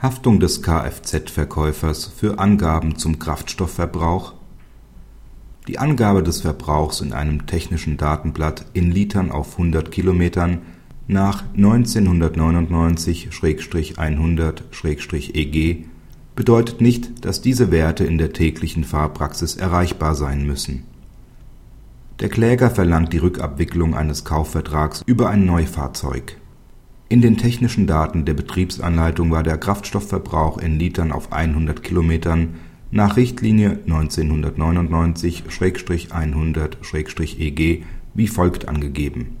Haftung des Kfz-Verkäufers für Angaben zum Kraftstoffverbrauch Die Angabe des Verbrauchs in einem technischen Datenblatt in Litern auf 100 Kilometern nach 1999/100/EG bedeutet nicht, dass diese Werte in der täglichen Fahrpraxis erreichbar sein müssen. Der Kläger verlangt die Rückabwicklung eines Kaufvertrags über ein Neufahrzeug. In den technischen Daten der Betriebsanleitung war der Kraftstoffverbrauch in Litern auf 100 Kilometern nach Richtlinie 1999/100/EG wie folgt angegeben: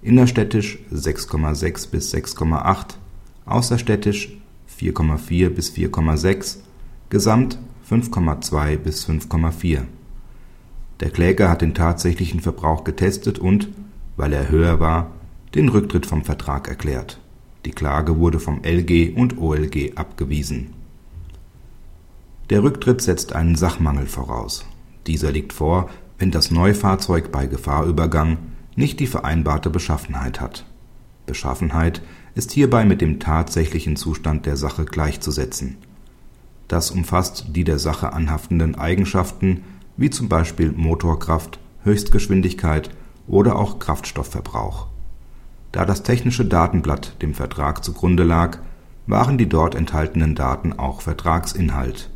innerstädtisch 6,6 bis 6,8, außerstädtisch 4,4 bis 4,6, Gesamt 5,2 bis 5,4. Der Kläger hat den tatsächlichen Verbrauch getestet und, weil er höher war den Rücktritt vom Vertrag erklärt. Die Klage wurde vom LG und OLG abgewiesen. Der Rücktritt setzt einen Sachmangel voraus. Dieser liegt vor, wenn das Neufahrzeug bei Gefahrübergang nicht die vereinbarte Beschaffenheit hat. Beschaffenheit ist hierbei mit dem tatsächlichen Zustand der Sache gleichzusetzen. Das umfasst die der Sache anhaftenden Eigenschaften wie zum Beispiel Motorkraft, Höchstgeschwindigkeit oder auch Kraftstoffverbrauch da das technische Datenblatt dem Vertrag zugrunde lag, waren die dort enthaltenen Daten auch Vertragsinhalt.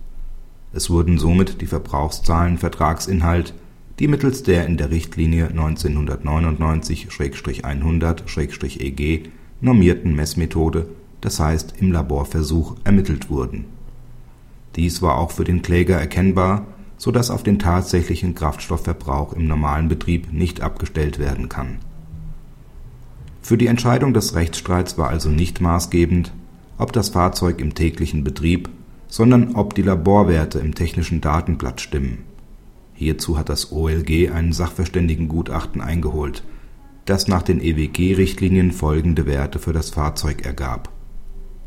Es wurden somit die Verbrauchszahlen Vertragsinhalt, die mittels der in der Richtlinie 1999/100/EG normierten Messmethode, das heißt im Laborversuch, ermittelt wurden. Dies war auch für den Kläger erkennbar, so dass auf den tatsächlichen Kraftstoffverbrauch im normalen Betrieb nicht abgestellt werden kann für die Entscheidung des Rechtsstreits war also nicht maßgebend, ob das Fahrzeug im täglichen Betrieb, sondern ob die Laborwerte im technischen Datenblatt stimmen. Hierzu hat das OLG ein Sachverständigengutachten eingeholt, das nach den EWG-Richtlinien folgende Werte für das Fahrzeug ergab: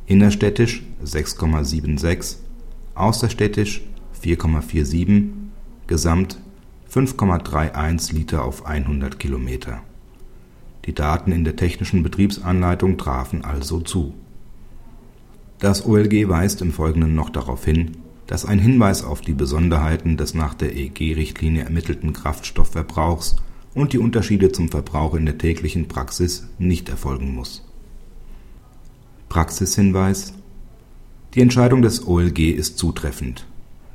innerstädtisch 6,76, außerstädtisch 4,47, Gesamt 5,31 Liter auf 100 Kilometer die Daten in der technischen Betriebsanleitung trafen also zu. Das OLG weist im Folgenden noch darauf hin, dass ein Hinweis auf die Besonderheiten des nach der EG-Richtlinie ermittelten Kraftstoffverbrauchs und die Unterschiede zum Verbrauch in der täglichen Praxis nicht erfolgen muss. Praxishinweis Die Entscheidung des OLG ist zutreffend.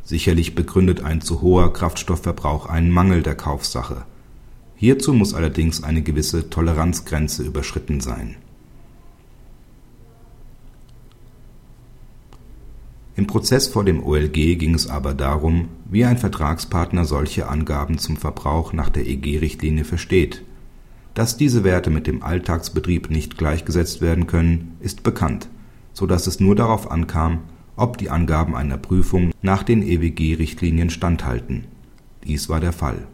Sicherlich begründet ein zu hoher Kraftstoffverbrauch einen Mangel der Kaufsache Hierzu muss allerdings eine gewisse Toleranzgrenze überschritten sein. Im Prozess vor dem OLG ging es aber darum, wie ein Vertragspartner solche Angaben zum Verbrauch nach der EG-Richtlinie versteht. Dass diese Werte mit dem Alltagsbetrieb nicht gleichgesetzt werden können, ist bekannt, so dass es nur darauf ankam, ob die Angaben einer Prüfung nach den EWG-Richtlinien standhalten. Dies war der Fall